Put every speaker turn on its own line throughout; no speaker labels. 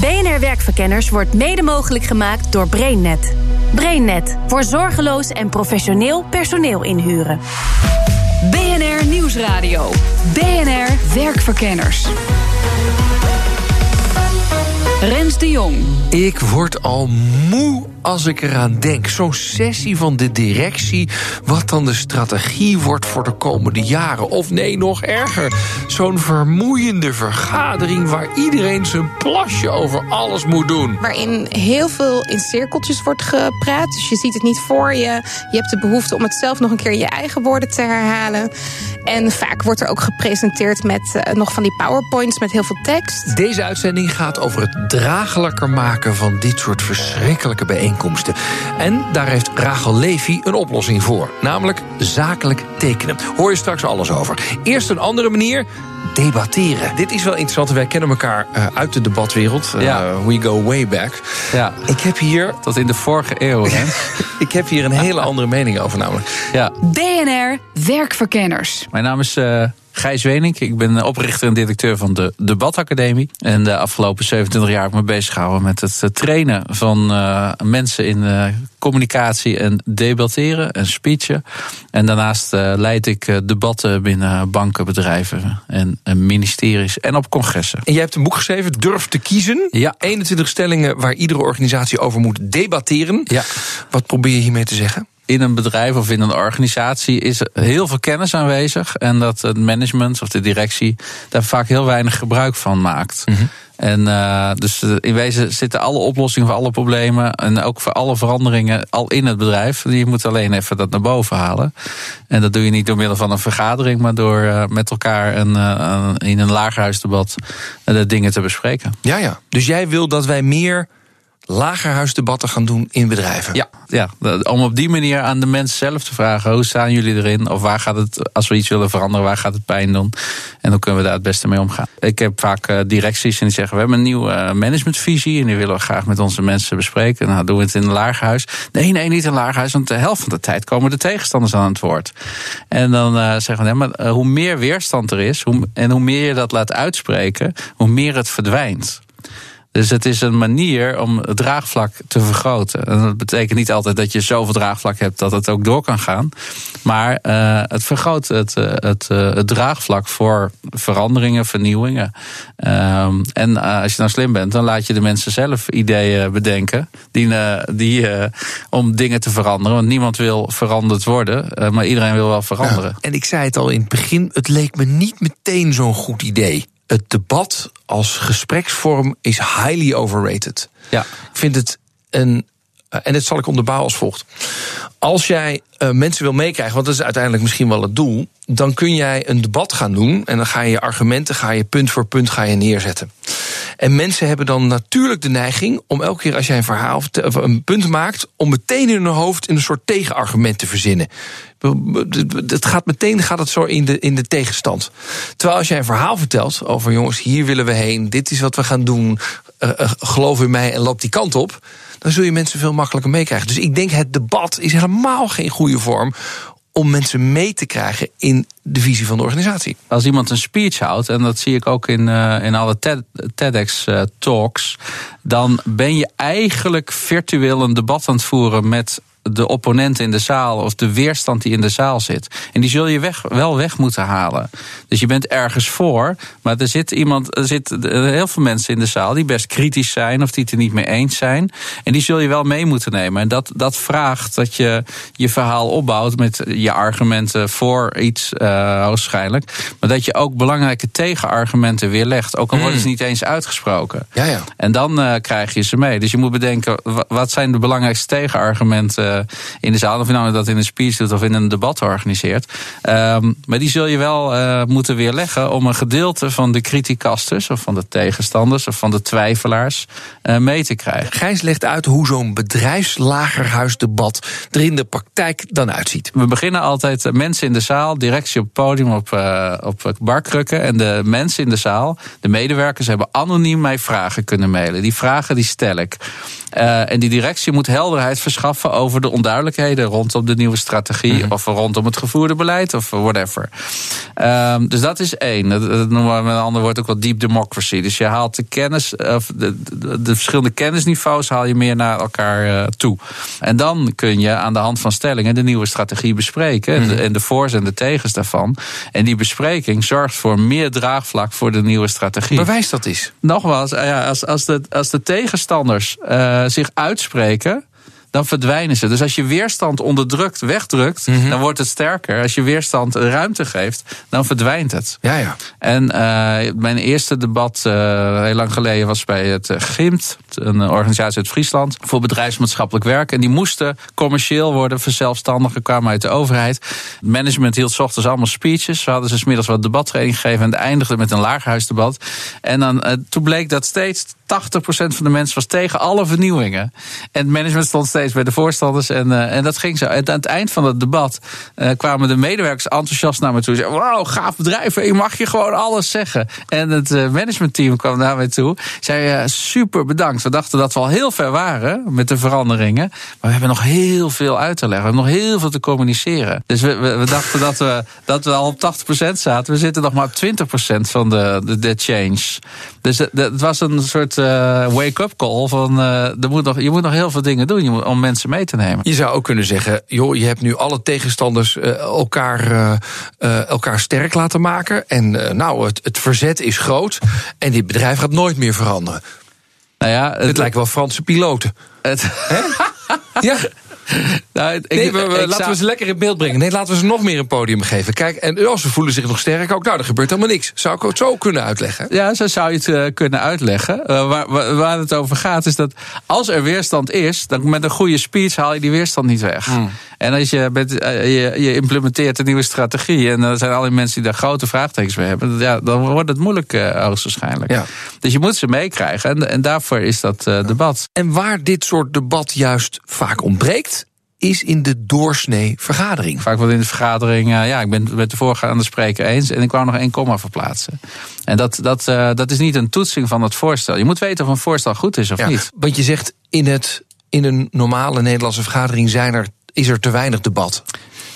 BNR Werkverkenners wordt mede mogelijk gemaakt door BrainNet. BrainNet voor zorgeloos en professioneel personeel inhuren.
BNR Nieuwsradio. BNR Werkverkenners. Rens de Jong.
Ik word al moe als ik eraan denk. Zo'n sessie van de directie, wat dan de strategie wordt voor de komende jaren. Of nee, nog erger, zo'n vermoeiende vergadering waar iedereen zijn plasje over alles moet doen.
Waarin heel veel in cirkeltjes wordt gepraat. Dus je ziet het niet voor je. Je hebt de behoefte om het zelf nog een keer in je eigen woorden te herhalen. En vaak wordt er ook gepresenteerd met uh, nog van die powerpoints met heel veel tekst.
Deze uitzending gaat over het draaglijker maken van dit soort verschrikkelijke bijeenkomsten. En daar heeft Rachel Levy een oplossing voor. Namelijk zakelijk tekenen. Hoor je straks alles over. Eerst een andere manier. Debatteren. Dit is wel interessant. Wij kennen elkaar uh, uit de debatwereld. Uh,
Ja.
We go way back.
Ja,
Ik heb hier,
tot in de vorige eeuw, hè?
ik heb hier een hele andere mening over namelijk.
ja.
BNR Werkverkenners.
Mijn naam is eh, Gijs Wenink. Ik ben oprichter en directeur van de Debatacademie. En de afgelopen 27 jaar heb ik me bezig gehouden met het eh, trainen van eh, mensen in eh, communicatie en debatteren en speechen. En daarnaast eh, leid ik eh, debatten binnen banken, bedrijven en, ministeries en op congressen.
En jij hebt een boek geschreven, Durf te kiezen.
Ja.
21 stellingen waar iedere organisatie over moet debatteren.
Ja.
Wat probeer je hiermee te zeggen?
in een bedrijf of in een organisatie is heel veel kennis aanwezig. En dat het management of de directie daar vaak heel weinig gebruik van maakt. En uh, dus in wezen zitten alle oplossingen voor alle problemen en ook voor alle veranderingen al in het bedrijf. Je moet alleen even dat naar boven halen. En dat doe je niet door middel van een vergadering, maar door uh, met elkaar een, in een lagerhuisdebat de dingen te bespreken.
Ja, ja. Dus jij wil dat wij meer lagerhuisdebatten gaan doen in bedrijven.
Ja, ja, om op die manier aan de mensen zelf te vragen: hoe staan jullie erin? Of waar gaat het, als we iets willen veranderen, waar gaat het pijn doen? En hoe kunnen we daar het beste mee omgaan? Ik heb vaak uh, directies en die zeggen: we hebben een nieuwe uh, managementvisie en die willen we graag met onze mensen bespreken. Nou, doen we het in een lagerhuis? Nee, nee, niet in een lagerhuis, want de helft van de tijd komen de tegenstanders aan het woord. En dan uh, zeggen we: maar hoe meer weerstand er is hoe, en hoe meer je dat laat uitspreken, hoe meer het verdwijnt. Dus het is een manier om het draagvlak te vergroten. En dat betekent niet altijd dat je zoveel draagvlak hebt dat het ook door kan gaan. Maar uh, het vergroot het, het, uh, het, draagvlak voor veranderingen, vernieuwingen. Um, en als je nou slim bent, dan laat je de mensen zelf ideeën bedenken. Die, die, om dingen te veranderen. Want niemand wil veranderd worden, maar iedereen wil wel veranderen.
En ik zei het al in het begin, het leek me niet meteen zo'n goed idee het debat als gespreksvorm is highly overrated.
Ja.
Ik vind het een. En dit zal ik onderbouwen als volgt. Als jij uh, mensen wil meekrijgen, want dat is uiteindelijk misschien wel het doel, dan kun jij een debat gaan doen en dan ga je je argumenten, ga je punt voor punt ga je neerzetten. En mensen hebben dan natuurlijk de neiging om elke keer als jij een verhaal of een punt maakt, om meteen in hun hoofd een soort tegenargument te verzinnen. Het gaat meteen gaat het zo in de, in de tegenstand. Terwijl als jij een verhaal vertelt over jongens, hier willen we heen, dit is wat we gaan doen, uh, uh, geloof in mij en loop die kant op, dan zul je mensen veel makkelijker meekrijgen. Dus ik denk het debat is helemaal geen goede vorm om mensen mee te krijgen in de visie van de organisatie.
Als iemand een speech houdt, en dat zie ik ook in, uh, in alle TED, TEDx-talks, uh, dan ben je eigenlijk virtueel een debat aan het voeren met de opponent in de zaal of de weerstand die in de zaal zit. En die zul je weg, wel weg moeten halen. Dus je bent ergens voor, maar er zit iemand, er zitten heel veel mensen in de zaal die best kritisch zijn of die het er niet mee eens zijn. En die zul je wel mee moeten nemen. En dat, dat vraagt dat je je verhaal opbouwt met je argumenten voor iets uh, waarschijnlijk. Maar dat je ook belangrijke tegenargumenten weerlegt. Ook al worden ze niet eens uitgesproken.
Ja, ja.
En dan uh, krijg je ze mee. Dus je moet bedenken, wat zijn de belangrijkste tegenargumenten uh, in de zaal. Of je nou dat in een speech doet of in een debat organiseert. Um, maar die zul je wel uh, moeten weerleggen om een gedeelte van de criticasters of van de tegenstanders of van de twijfelaars uh, mee te krijgen.
Gijs legt uit hoe zo'n bedrijfslagerhuisdebat er in de praktijk dan uitziet.
We beginnen altijd mensen in de zaal, directie op het podium op, op barkrukken. En de mensen in de zaal, de medewerkers, hebben anoniem mij vragen kunnen mailen. Die vragen die stel ik. En die directie moet helderheid verschaffen over de onduidelijkheden rondom de nieuwe strategie. Mm -hmm. Of rondom het gevoerde beleid of whatever. Uh, dus dat is één. Dat, dat noemen we met een ander woord ook wel deep democracy. Dus je haalt de kennis, of de, de, de verschillende kennisniveaus haal je meer naar elkaar uh, toe. En dan kun je aan de hand van stellingen de nieuwe strategie bespreken. Mm -hmm. en, de, en de voor's en de tegens daarvan. En die bespreking zorgt voor meer draagvlak voor de nieuwe strategie.
Bewijs dat is.
Nogmaals, ja, als, als, de, als de tegenstanders uh, zich uitspreken dan verdwijnen ze. Dus als je weerstand onderdrukt, wegdrukt, mm -hmm. dan wordt het sterker. Als je weerstand ruimte geeft, dan verdwijnt het.
Ja, ja.
En uh, mijn eerste debat, uh, heel lang geleden, was bij het GIMT, een organisatie uit Friesland, voor bedrijfsmaatschappelijk werk. En die moesten commercieel worden, verzelfstandigen, kwamen uit de overheid. Het management hield s ochtends allemaal speeches. We hadden ze smiddags wat debattraining gegeven en eindigde met een lagerhuisdebat. En dan, uh, toen bleek dat steeds 80% van de mensen was tegen alle vernieuwingen. En het management stond steeds bij de voorstanders. En, uh, en dat ging zo. En aan het eind van het debat uh, kwamen de medewerkers enthousiast naar me toe. Zeiden: Wauw, gaaf bedrijf. Je mag je gewoon alles zeggen. En het uh, managementteam kwam naar mij toe. Zei: Super bedankt. We dachten dat we al heel ver waren met de veranderingen. Maar we hebben nog heel veel uit te leggen. We hebben nog heel veel te communiceren. Dus we, we, we dachten dat we, dat we al op 80% zaten. We zitten nog maar op 20% van de, de, de change. Dus het was een soort wake-up call van er moet nog, je moet nog heel veel dingen doen. Je moet, om mensen mee te nemen.
Je zou ook kunnen zeggen, joh, je hebt nu alle tegenstanders uh, elkaar, elkaar sterk laten maken. En nou, het, het verzet is groot. En dit bedrijf gaat nooit meer veranderen.
Nou ja,
het, het lijkt wel Franse piloten.
Het...
ja. Nou, ik, nee, we, we, laten zou... we ze lekker in beeld brengen. Nee, laten we ze nog meer een podium geven. Kijk, en als ze voelen zich nog sterk, ook nou, er gebeurt helemaal niks. Zou ik het zo kunnen uitleggen?
Ja, zo zou je het uh, kunnen uitleggen. Uh, waar, waar, waar, het over gaat, is dat als er weerstand is, dan met een goede speech haal je die weerstand niet weg. Mm. En als je, met, uh, je, je, implementeert een nieuwe strategie en er zijn al die mensen die daar grote vraagtekens bij hebben, ja, dan wordt het moeilijk hoogstwaarschijnlijk. Ja. Dus je moet ze meekrijgen en, en daarvoor is dat debat.
En waar dit soort debat juist vaak ontbreekt, is in de doorsnee vergadering.
Vaak wordt in de vergadering, uh, ja, ik ben het met de voorgaande spreker eens en ik wou nog één komma verplaatsen. En dat, dat, uh, dat is niet een toetsing van het voorstel. Je moet weten of een voorstel goed is of
ja,
niet.
Want je zegt in, het, in een normale Nederlandse vergadering zijn er, is er te weinig debat.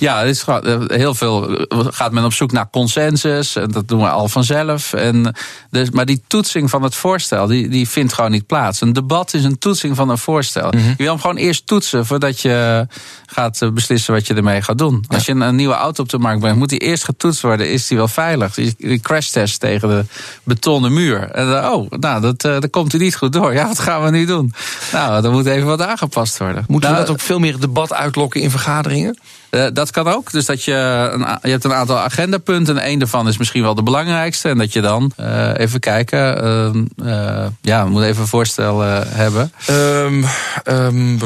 Ja, het is heel veel gaat men op zoek naar consensus. En dat doen we al vanzelf. En dus, maar die toetsing van het voorstel, die, die vindt gewoon niet plaats. Een debat is een toetsing van een voorstel. Mm -hmm. Je wil hem gewoon eerst toetsen voordat je gaat beslissen wat je ermee gaat doen. Ja. Als je een, een, nieuwe auto op de markt brengt, moet die eerst getoetst worden. Is die wel veilig? Die crashtest tegen de betonnen muur. En dan, oh, nou, dat, dat komt hij niet goed door. Ja, wat gaan we nu doen? Nou, dan moet even wat aangepast worden.
Moeten
nou,
we dat ook veel meer debat uitlokken in vergaderingen?
Uh, dat kan ook. Dus dat je, een, je hebt een aantal agendapunten. En één daarvan is misschien wel de belangrijkste. En dat je dan, uh, even kijken. Uh, ja, we moeten even een voorstel hebben.
Um, um,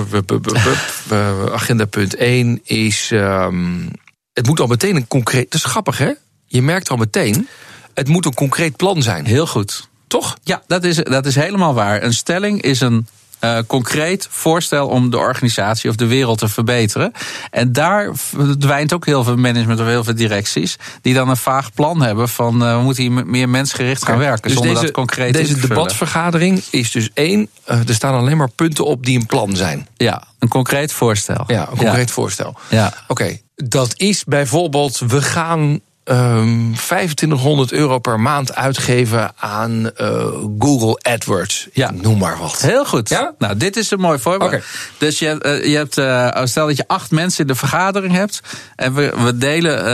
agendapunt 1 is. Um, het moet al meteen een concreet. Dat is grappig, hè? Je merkt al meteen. Het moet een concreet plan zijn.
Heel goed.
Toch?
Ja, dat is, dat is helemaal waar. Een stelling is een uh, concreet voorstel om de organisatie of de wereld te verbeteren. En daar verdwijnt ook heel veel management of heel veel directies. die dan een vaag plan hebben van uh, we moeten hier meer mensgericht gaan werken.
Dus
zonder
deze,
dat concreet
Deze debatvergadering is dus één. Uh, er staan alleen maar punten op die een plan zijn.
Ja, een concreet voorstel.
Ja, een concreet ja. voorstel.
Ja.
Oké, okay. dat is bijvoorbeeld we gaan um, 2500 euro per maand uitgeven aan uh, Google AdWords.
Ja.
Noem maar wat.
Heel goed.
Ja?
Nou, dit is een mooi voorbeeld.
Okay.
Dus je, uh, je hebt, uh, stel dat je acht mensen in de vergadering hebt. En we, we delen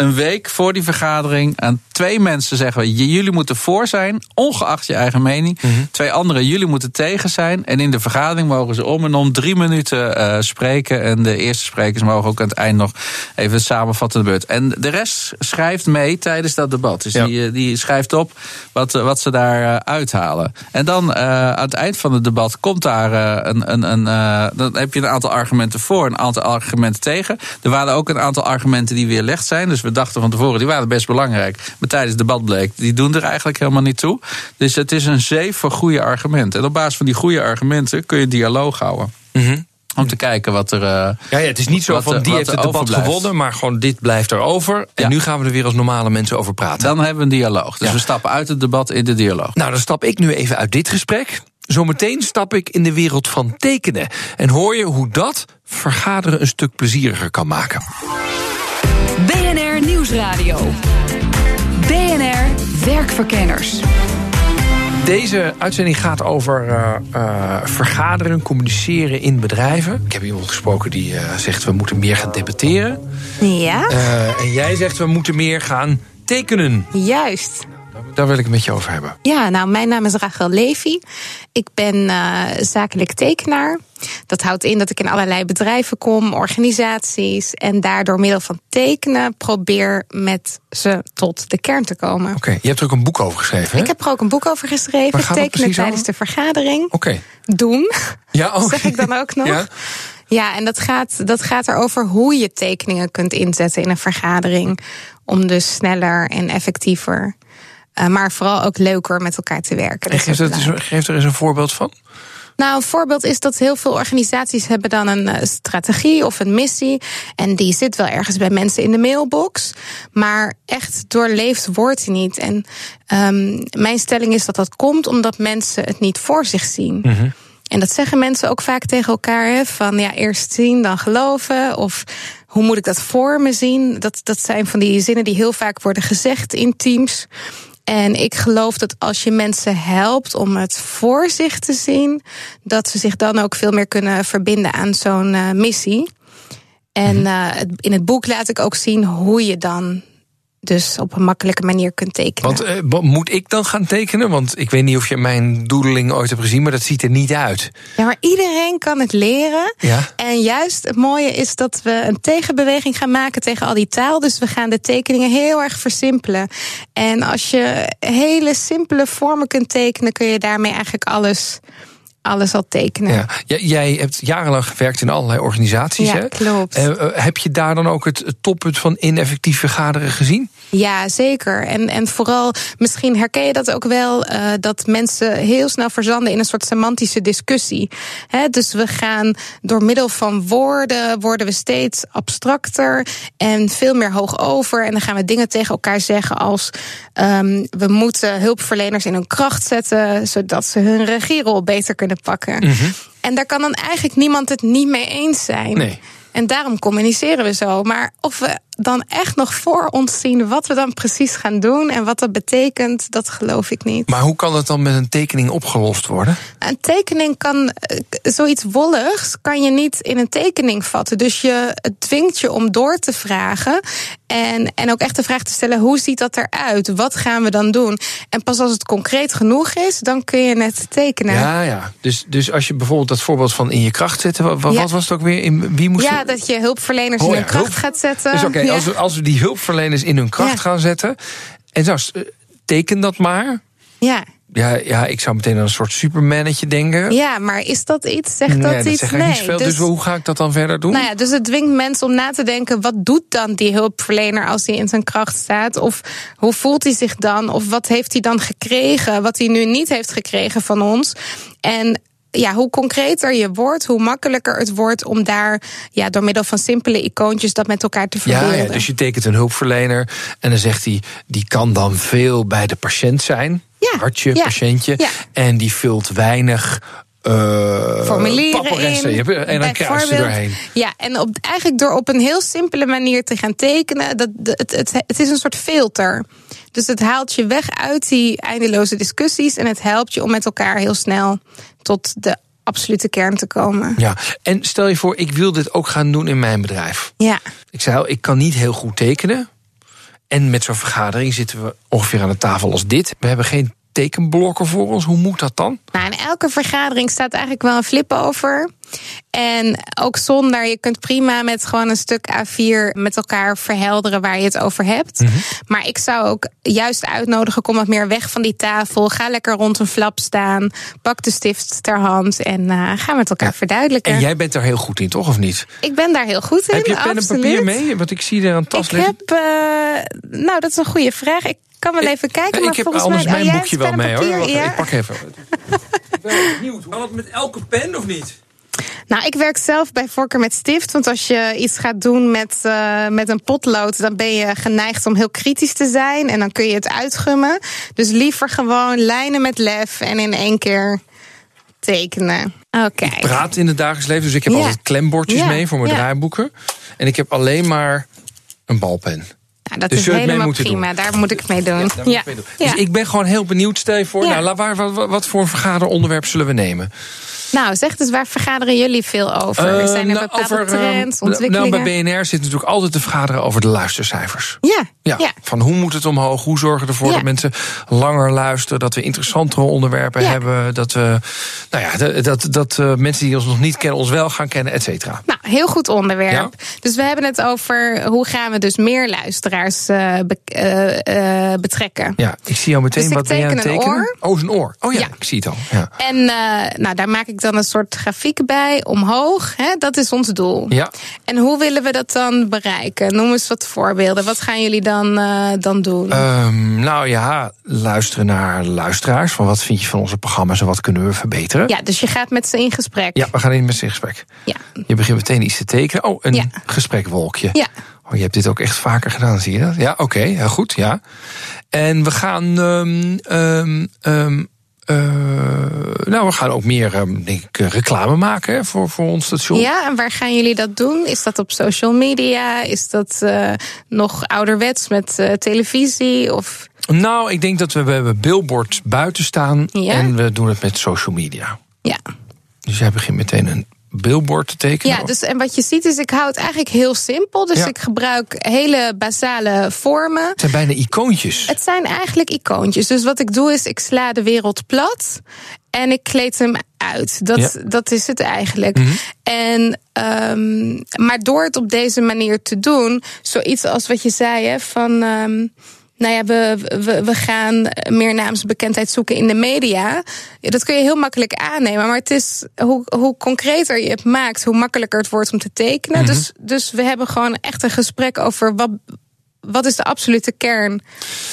een week voor die vergadering aan twee mensen zeggen: we, jullie moeten voor zijn, ongeacht je eigen mening.
Mhm.
Twee anderen, jullie moeten tegen zijn. En in de vergadering mogen ze om en om drie minuten eh, spreken. En de eerste sprekers mogen ook aan het eind nog even samenvatten de beurt. En de rest schrijft mee tijdens dat debat. Dus
Ja.
die, eh, die schrijft op wat, eh, wat ze daar uithalen. En dan aan het eind van het debat komt daar een. een, een dan heb je een aantal argumenten voor, een aantal argumenten tegen. Er waren ook een aantal argumenten die weerlegd zijn. Dus we dachten van tevoren, die waren best belangrijk. Maar tijdens het debat bleek, die doen er eigenlijk helemaal niet toe. Dus het is een zeef voor goede argumenten. En op basis van die goede argumenten kun je dialoog houden. Om te kijken wat er. eh,
Ja, ja, het is niet zo
Wat
van die heeft het debat gewonnen, maar gewoon dit blijft erover. En
Ja.
nu gaan we er weer als normale mensen over praten.
dan hebben we een dialoog. Dus
Ja.
we stappen uit het debat in de dialoog.
Nou, dan stap ik nu even uit dit gesprek. Zometeen stap ik in de wereld van tekenen. En hoor je hoe dat vergaderen een stuk plezieriger kan maken.
BNR Nieuwsradio. BNR Werkverkenners.
Deze uitzending gaat over eh, eh, vergaderen, communiceren in bedrijven. Ik heb iemand gesproken die eh, zegt we moeten meer gaan debatteren.
Ja,
Eh, en jij zegt we moeten meer gaan tekenen.
juist.
Daar wil ik het met je over hebben.
Ja, nou, mijn naam is Rachel Levy. Ik ben eh, zakelijk tekenaar. Dat houdt in dat ik in allerlei bedrijven kom, organisaties. En daar door middel van tekenen probeer met ze tot de kern te komen.
Oké, je hebt er ook een boek over geschreven, hè?
Ik heb er ook een boek over geschreven. Tekenen tijdens
over?
de vergadering.
Oké.
Doen.
Ja, oh.
Zeg ik dan ook nog?
Ja.
Ja, en dat gaat, dat gaat erover hoe je tekeningen kunt inzetten in een vergadering. Om dus sneller en effectiever, maar vooral ook leuker met elkaar te werken.
En geef,
ook
er, eens- geef er eens een voorbeeld van.
nou, een voorbeeld is dat heel veel organisaties hebben dan een eh, strategie of een missie. En die zit wel ergens bij mensen in de mailbox. Maar echt doorleefd wordt die niet. En ehm, mijn stelling is dat dat komt omdat mensen het niet voor zich zien. En dat zeggen mensen ook vaak tegen elkaar. Hè, van ja, eerst zien, dan geloven. Of hoe moet ik dat voor me zien? Dat, dat zijn van die zinnen die heel vaak worden gezegd in teams. En ik geloof dat als je mensen helpt om het voor zich te zien, dat ze zich dan ook veel meer kunnen verbinden aan zo'n eh, missie. En eh, het- in het boek laat ik ook zien hoe je dan dus op een makkelijke manier kunt tekenen.
Want eh, mo- moet ik dan gaan tekenen? Want ik weet niet of je mijn doedeling ooit hebt gezien, maar dat ziet er niet uit.
Ja, maar iedereen kan het leren.
Ja.
En juist het mooie is dat we een tegenbeweging gaan maken tegen al die taal. Dus we gaan de tekeningen heel erg versimpelen. En als je hele simpele vormen kunt tekenen, kun je daarmee eigenlijk alles, alles al tekenen.
Ja. J- Jij hebt jarenlang gewerkt in allerlei organisaties.
Ja,
hè?
klopt.
Eh, heb je daar dan ook het, het toppunt van ineffectief vergaderen gezien?
Ja, zeker. En, en vooral, misschien herken je dat ook wel, eh, dat mensen heel snel verzanden in een soort semantische discussie. Hè, dus we gaan door middel van woorden, worden we steeds abstracter en veel meer hoog over. En dan gaan we dingen tegen elkaar zeggen als, ehm, we moeten hulpverleners in hun kracht zetten, zodat ze hun regierol beter kunnen pakken. En daar kan dan eigenlijk niemand het niet mee eens zijn.
Nee.
En daarom communiceren we zo. Maar of we dan echt nog voor ons zien wat we dan precies gaan doen en wat dat betekent, dat geloof ik niet.
Maar hoe kan het dan met een tekening opgelost worden?
Een tekening kan, eh, zoiets wolligs, kan je niet in een tekening vatten. Dus je, het dwingt je om door te vragen. En, en ook echt de vraag te stellen: hoe ziet dat eruit? Wat gaan we dan doen? En pas als het concreet genoeg is, dan kun je het tekenen.
Ja, ja. Dus, dus als je bijvoorbeeld dat voorbeeld van in je kracht zetten,
Ja.
wat was het ook weer? In, wie moest
Ja, dat je hulpverleners
Oh
in
ja,
hun kracht
hulp-
gaat zetten.
Dus oké,
Ja.
als, we, als we die hulpverleners in hun kracht gaan zetten. En zo, eh, teken dat maar.
ja.
Ja, ja, ik zou meteen aan een soort supermannetje denken.
ja, maar is dat iets? Zegt
Nee,
dat
dat
iets?
zegt eigenlijk niet zoveel. Dus, hoe ga ik dat dan verder doen?
Nou ja, dus het dwingt mensen om na te denken: wat doet dan die hulpverlener als hij in zijn kracht staat? Of hoe voelt hij zich dan? Of wat heeft hij dan gekregen, wat hij nu niet heeft gekregen van ons? En ja, hoe concreter je wordt, hoe makkelijker het wordt om daar ja, door middel van simpele icoontjes dat met elkaar te
ja,
verbeelden.
ja, dus je tekent een hulpverlener. En dan zegt hij, die kan dan veel bij de patiënt zijn.
Ja,
Hartje,
ja,
patiëntje.
ja.
En die vult weinig. eh
formulieren in.
En dan kruis je doorheen.
Ja, en op, eigenlijk door op een heel simpele manier te gaan tekenen, dat, het, het, het is een soort filter. Dus het haalt je weg uit die eindeloze discussies en het helpt je om met elkaar heel snel tot de absolute kern te komen.
Ja, en stel je voor, ik wil dit ook gaan doen in mijn bedrijf.
Ja,
Ik zei al, ik kan niet heel goed tekenen. En met zo'n vergadering zitten we ongeveer aan de tafel als dit. We hebben geen tekenblokken voor ons. Hoe moet dat dan?
Nou, in elke vergadering staat eigenlijk wel een flip over. En ook zonder, je kunt prima met gewoon een stuk A4 met elkaar verhelderen waar je het over hebt.
Mhm.
Maar ik zou ook juist uitnodigen, kom wat meer weg van die tafel. Ga lekker rond een flap staan. Pak de stift ter hand en uh, ga met elkaar verduidelijken.
En jij bent er heel goed in, toch? Of niet?
Ik ben daar heel goed in.
Heb je pen
absoluut.
en papier mee? Want ik zie er een tas
Ik
liggen.
heb, uh, nou, dat is een goede vraag. Ik kan wel even kijken.
ik
maar
heb
volgens
anders
mij,
mijn
oh,
boekje wel mee hoor. Wacht,
ja?
Ik pak even. ik ben benieuwd. Kan het met elke pen of niet?
Nou, ik werk zelf bij voorkeur met stift. Want als je iets gaat doen met, uh, met een potlood, dan ben je geneigd om heel kritisch te zijn. En dan kun je het uitgummen. Dus liever gewoon lijnen met lef en in één keer tekenen. Oké.
Ik praat in het dagelijks leven, dus ik heb
Ja.
altijd klembordjes
Ja,
mee voor mijn
ja.
draaiboeken. En ik heb alleen maar een balpen.
Nou, dat
Dus
is helemaal prima. Daar moet ik het mee doen.
daar moet ik mee doen. Dus ik ben gewoon heel benieuwd, stel je voor,
Ja.
nou, waar, wat, wat voor een vergaderonderwerp zullen we nemen?
Nou, zeg dus, waar vergaderen jullie veel over?
Eh,
Zijn er
nou,
bepaalde
over, eh,
trends,
nou,
ontwikkelingen?
bij BNR zit natuurlijk altijd te vergaderen over de luistercijfers.
Ja,
Ja,
ja.
van hoe moet het omhoog? Hoe zorgen we ervoor
Ja.
dat mensen langer luisteren? Dat we interessantere onderwerpen hebben? Dat, we, nou ja, dat, dat, dat eh, mensen die ons nog niet kennen, ons wel gaan kennen, et cetera.
Nou, heel goed onderwerp. Dus we hebben het over hoe gaan we dus meer luisteraars be- betrekken.
Ja, ik zie jou meteen
Dus
wat ben je aan het tekenen.
oor.
Oh, een oor. Oh ja,
Ja.
ik zie het al. Ja.
En nou, daar maak ik dan een soort grafiek bij, omhoog. Hè? Dat is ons doel.
Ja.
En hoe willen we dat dan bereiken? Noem eens wat voorbeelden. Wat gaan jullie dan, eh, dan doen?
Ehm, nou ja, luisteren naar luisteraars. Van wat vind je van onze programma's en wat kunnen we verbeteren?
ja, dus je gaat met ze in gesprek.
Ja, we gaan in met z'n gesprek.
Ja.
Je begint meteen iets te tekenen. Oh, een
Ja.
gesprekwolkje.
Ja.
Oh, je hebt dit ook echt vaker gedaan, zie je dat? Ja, oké, heel goed, ja. En we gaan. ehm, ehm, eh, nou, we gaan ook meer ehm, denk ik, eh, reclame maken hè, voor, voor ons station.
Ja, en waar gaan jullie dat doen? Is dat op social media? Is dat eh, nog ouderwets met televisie? Of
Nou, ik denk dat we, we hebben billboards buiten staan.
Ja.
En we doen het met social media.
ja.
Dus jij begint meteen een billboard te tekenen.
Ja, dus en wat je ziet is, ik hou het eigenlijk heel simpel. Dus
Ja.
ik gebruik hele basale vormen.
Het zijn bijna icoontjes.
Het zijn eigenlijk icoontjes. Dus wat ik doe is, ik sla de wereld plat en ik kleed hem uit. Dat,
Ja.
dat is het eigenlijk.
Mhm.
En, ehm, maar door het op deze manier te doen, zoiets als wat je zei, hè, van. ehm, nou ja, we, we, we gaan meer naamsbekendheid zoeken in de media. Dat kun je heel makkelijk aannemen. Maar het is hoe, hoe concreter je het maakt, hoe makkelijker het wordt om te tekenen.
Mhm.
dus, dus we hebben gewoon echt een gesprek over wat, wat is de absolute kern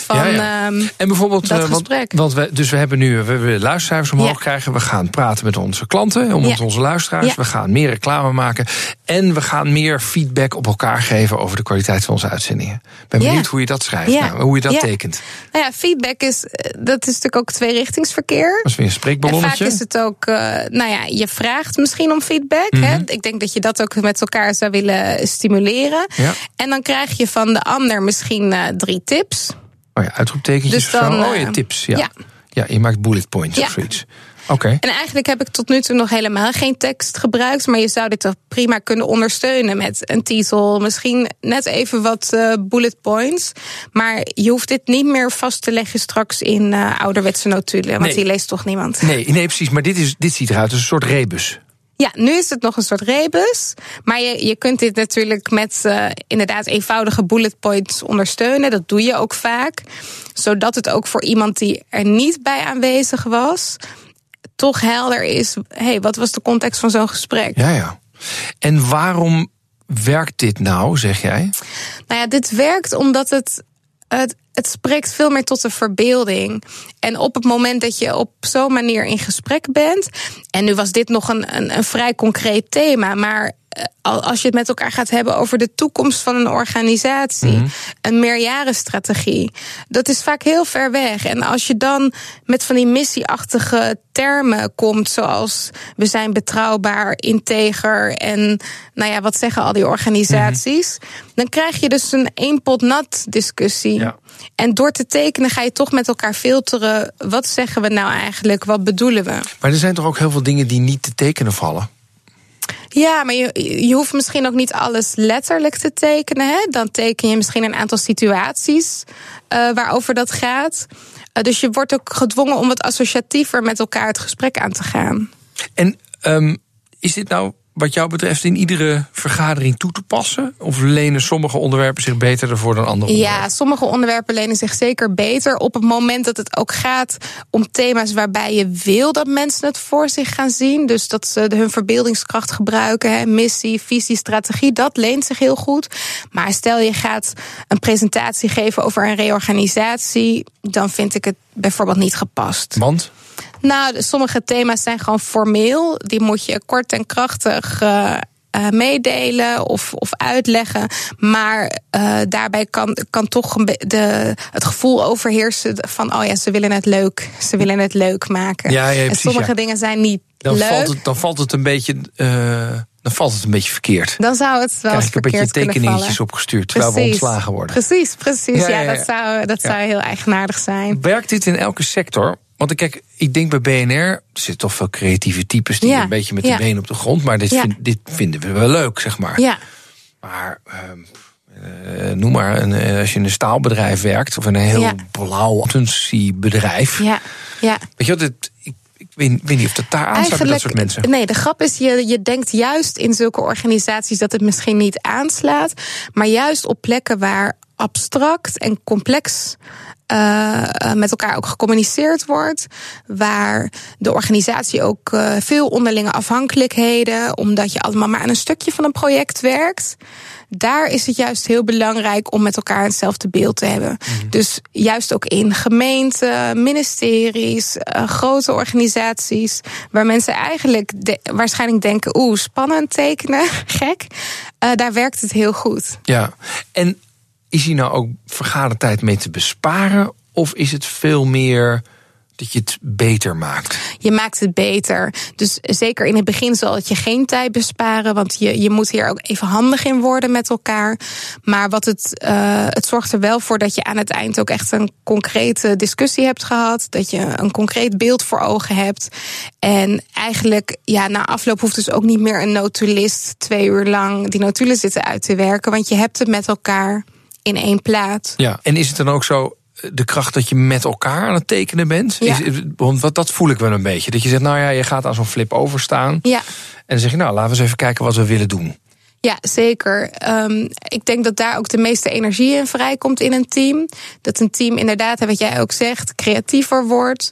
van.
Ja, ja.
ehm,
En bijvoorbeeld,
dat
eh, want,
gesprek.
want we, dus we hebben nu we willen luistercijfers omhoog
Ja.
krijgen. We gaan praten met onze klanten, om
Ja.
onze luisteraars. We gaan meer reclame maken. En we gaan meer feedback op elkaar geven over de kwaliteit van onze uitzendingen. Ik ben benieuwd hoe je dat schrijft, nou, hoe je dat tekent.
nou ja, feedback is, eh, dat is natuurlijk ook tweerichtingsverkeer.
Dat is weer een
En vaak
spreekballonnetje.
is het ook, eh, nou ja, je vraagt misschien om feedback.
Mhm.
hè? Ik denk dat je dat ook met elkaar zou willen stimuleren. En dan krijg je van de ander misschien eh, drie tips.
Oh ja, uitroeptekentjes
Dus dan.
Oh ja,
eh,
tips. Ja. ja.
ja.
je maakt bullet points
Ja.
of zoiets. Oké.
En eigenlijk heb ik tot nu toe nog helemaal geen tekst gebruikt. Maar je zou dit toch prima kunnen ondersteunen met een titel. Misschien net even wat eh, bullet points. Maar je hoeft dit niet meer vast te leggen straks in ouderwetse notulen. Want
Nee.
die leest toch niemand.
Nee, nee, precies. Maar dit, is, dit ziet eruit als een soort rebus.
Ja, nu is het nog een soort rebus. Maar je, je kunt dit natuurlijk met eh, inderdaad eenvoudige bullet points ondersteunen. Dat doe je ook vaak. Zodat het ook voor iemand die er niet bij aanwezig was, toch helder is. hey, wat was de context van zo'n gesprek?
Ja, ja. En waarom werkt dit nou, zeg jij?
Nou ja, dit werkt omdat het. Het, het spreekt veel meer tot de verbeelding. En op het moment dat je op zo'n manier in gesprek bent. En nu was dit nog een, een, een vrij concreet thema. Maar als je het met elkaar gaat hebben over de toekomst van een organisatie. Een meerjarenstrategie. Dat is vaak heel ver weg. En als je dan met van die missieachtige termen komt. Zoals we zijn betrouwbaar, integer. En nou ja, wat zeggen al die organisaties? Dan krijg je dus een één pot nat discussie.
Ja.
En door te tekenen ga je toch met elkaar filteren. Wat zeggen we nou eigenlijk? Wat bedoelen we?
Maar er zijn toch ook heel veel dingen die niet te tekenen vallen?
Ja, maar je, je hoeft misschien ook niet alles letterlijk te tekenen. Hè? Dan teken je misschien een aantal situaties uh, waarover dat gaat. Uh, dus je wordt ook gedwongen om wat associatiever met elkaar het gesprek aan te gaan.
En um, is dit nou wat jou betreft in iedere vergadering toe te passen? Of lenen sommige onderwerpen zich beter ervoor dan andere?
Ja, sommige onderwerpen lenen zich zeker beter. Op het moment dat het ook gaat om thema's waarbij je wil dat mensen het voor zich gaan zien. Dus dat ze hun verbeeldingskracht gebruiken, hè, missie, visie, strategie. Dat leent zich heel goed. Maar stel je gaat een presentatie geven over een reorganisatie. Dan vind ik het bijvoorbeeld niet gepast.
Want?
Nou, sommige thema's zijn gewoon formeel. Die moet je kort en krachtig. Uh, uh, meedelen of, of uitleggen. Maar uh, daarbij kan, kan toch de, het gevoel overheersen van: oh ja, ze willen het leuk. Ze willen het leuk maken.
Ja, ja,
en
precies,
sommige
ja.
dingen zijn niet
dan
leuk.
Valt het, dan valt het een beetje. Uh, dan valt het een beetje verkeerd.
Dan zou het wel eens
ik een beetje
verkeerd
tekeningetjes opgestuurd terwijl we ontslagen worden.
Precies, precies.
Ja,
dat zou, dat zou heel eigenaardig zijn.
Werkt dit in elke sector? Want ik kijk, ik denk bij BNR, er zitten toch veel creatieve types die
Ja,
een beetje met de
ja.
benen op de grond, maar dit,
Ja.
vind- dit vinden we wel leuk, zeg maar.
Ja,
Maar ehm, eh, noem maar, een, eh, als je in een staalbedrijf werkt of in een heel blauw bedrijf.
ja, ja.
Weet je wat, ik, ik weet, weet niet of dat daar aansluit dat soort mensen.
Nee, de grap is, je, je denkt juist in zulke organisaties dat het misschien niet aanslaat. Maar juist op plekken waar abstract en complex eh, eh, met elkaar ook gecommuniceerd wordt. Waar de organisatie ook eh, veel onderlinge afhankelijkheden, omdat je allemaal maar aan een stukje van een project werkt. Daar is het juist heel belangrijk om met elkaar hetzelfde beeld te hebben. Dus juist ook in gemeenten, ministeries, grote organisaties, waar mensen eigenlijk de- waarschijnlijk denken: oeh, spannend tekenen, gek. Daar werkt het heel goed.
Ja, en is hier nou ook vergadertijd mee te besparen? Of is het veel meer dat je het beter maakt?
Je maakt het beter. Dus zeker in het begin zal het je geen tijd besparen. Want je, je moet hier ook even handig in worden met elkaar. Maar wat het, uh, het zorgt er wel voor dat je aan het eind ook echt een concrete discussie hebt gehad. Dat je een concreet beeld voor ogen hebt. En eigenlijk, ja, na afloop hoeft dus ook niet meer een notulist twee uur lang die notulen zitten uit te werken. Want je hebt het met elkaar in één plaat.
Ja, en is het dan ook zo de kracht dat je met elkaar aan het tekenen bent?
Ja.
Is, want wat, dat voel ik wel een beetje. Dat je zegt, nou ja, je gaat aan zo'n flip overstaan.
Ja.
En dan zeg je, nou, laten we eens even kijken wat we willen doen.
Ja, zeker. Um, ik denk dat daar ook de meeste energie in vrijkomt in een team. Dat een team inderdaad, wat jij ook zegt, creatiever wordt.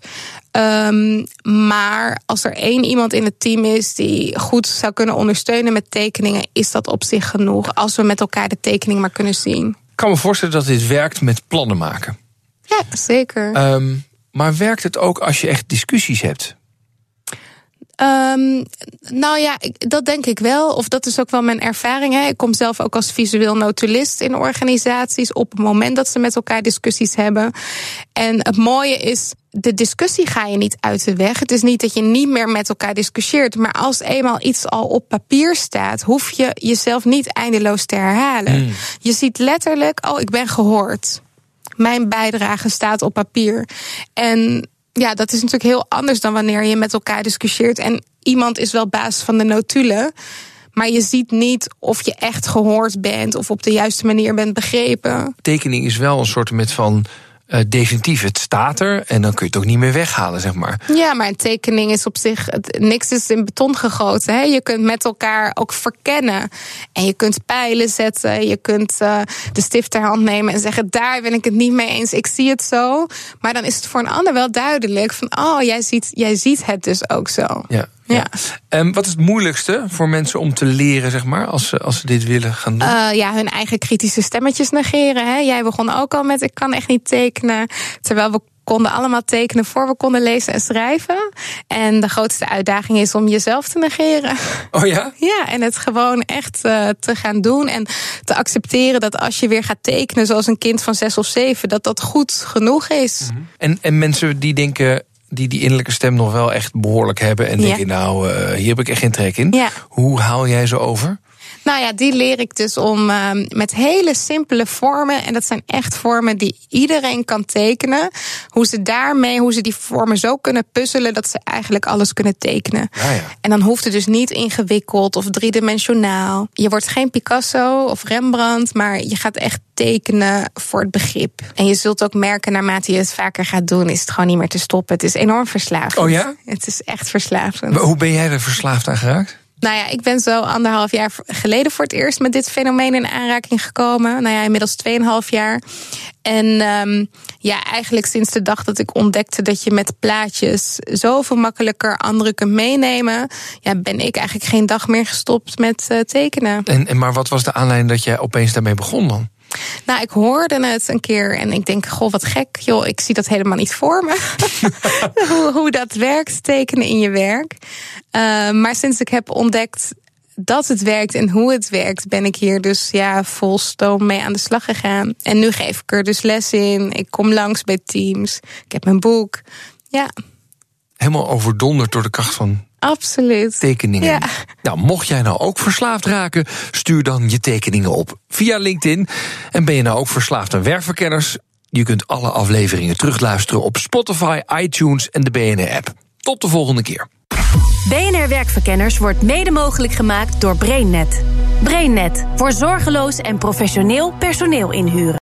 Um, maar als er één iemand in het team is die goed zou kunnen ondersteunen met tekeningen, is dat op zich genoeg. Als we met elkaar de tekening maar kunnen zien.
Ik kan me voorstellen dat dit werkt met plannen maken.
Ja, zeker.
Um, maar werkt het ook als je echt discussies hebt?
Um, nou ja, ik, dat denk ik wel. Of dat is ook wel mijn ervaring. Hè. Ik kom zelf ook als visueel notulist in organisaties op het moment dat ze met elkaar discussies hebben. En het mooie is, de discussie ga je niet uit de weg. Het is niet dat je niet meer met elkaar discussieert. Maar als eenmaal iets al op papier staat, hoef je jezelf niet eindeloos te herhalen. Mm. Je ziet letterlijk, oh, ik ben gehoord. Mijn bijdrage staat op papier. En ja, dat is natuurlijk heel anders dan wanneer je met elkaar discussieert. En iemand is wel baas van de notulen. Maar je ziet niet of je echt gehoord bent of op de juiste manier bent begrepen.
Tekening is wel een soort met van. Uh, definitief, het staat er en dan kun je het ook niet meer weghalen, zeg maar.
Ja, maar een tekening is op zich, het, niks is in beton gegoten. Hè? Je kunt met elkaar ook verkennen. En je kunt pijlen zetten, je kunt uh, de stift ter hand nemen en zeggen: daar ben ik het niet mee eens, ik zie het zo. Maar dan is het voor een ander wel duidelijk van: oh, jij ziet, jij ziet het dus ook zo.
Ja. Ja. ja. Um, wat is het moeilijkste voor mensen om te leren, zeg maar, als ze, als ze dit willen gaan doen?
Uh, ja, hun eigen kritische stemmetjes negeren. Hè? Jij begon ook al met: ik kan echt niet tekenen. Terwijl we konden allemaal tekenen voor we konden lezen en schrijven. En de grootste uitdaging is om jezelf te negeren.
Oh ja?
Ja, en het gewoon echt uh, te gaan doen. En te accepteren dat als je weer gaat tekenen zoals een kind van zes of zeven, dat dat goed genoeg is.
Mm -hmm. en, en mensen die denken die die innerlijke stem nog wel echt behoorlijk hebben en denken, ja. nou, uh, hier heb ik echt geen trek in. Hoe haal jij ze over?
Nou ja, die leer ik dus om uh, met hele simpele vormen. En dat zijn echt vormen die iedereen kan tekenen. Hoe ze daarmee, hoe ze die vormen zo kunnen puzzelen dat ze eigenlijk alles kunnen tekenen.
Ja, ja.
En dan hoeft het dus niet ingewikkeld of driedimensionaal. Je wordt geen Picasso of Rembrandt, maar je gaat echt tekenen voor het begrip. En je zult ook merken, naarmate je het vaker gaat doen, is het gewoon niet meer te stoppen. Het is enorm verslavend.
Oh ja?
Het is echt verslavend.
Maar hoe ben jij er verslaafd aan geraakt?
Nou ja, ik ben zo anderhalf jaar geleden voor het eerst met dit fenomeen in aanraking gekomen. Nou ja, inmiddels 2,5 jaar. En um, ja, eigenlijk sinds de dag dat ik ontdekte dat je met plaatjes zoveel makkelijker anderen kunt meenemen, ja, ben ik eigenlijk geen dag meer gestopt met uh, tekenen.
En, en maar wat was de aanleiding dat jij opeens daarmee begon dan?
Nou, ik hoorde het een keer en ik denk, goh, wat gek. Joh, ik zie dat helemaal niet voor me. hoe, hoe dat werkt, tekenen in je werk. Uh, maar sinds ik heb ontdekt dat het werkt en hoe het werkt, ben ik hier dus ja, vol stoom mee aan de slag gegaan. En nu geef ik er dus les in. Ik kom langs bij teams. Ik heb mijn boek. Ja.
Helemaal overdonderd door de kracht van
Absoluut.
tekeningen.
Ja.
Nou, mocht jij nou ook verslaafd raken, stuur dan je tekeningen op via LinkedIn. En ben je nou ook verslaafd aan werkverkenners? Je kunt alle afleveringen terugluisteren op Spotify, iTunes en de BNR-app. Tot de volgende keer.
BNR Werkverkenners wordt mede mogelijk gemaakt door BrainNet. BrainNet voor zorgeloos en professioneel personeel inhuren.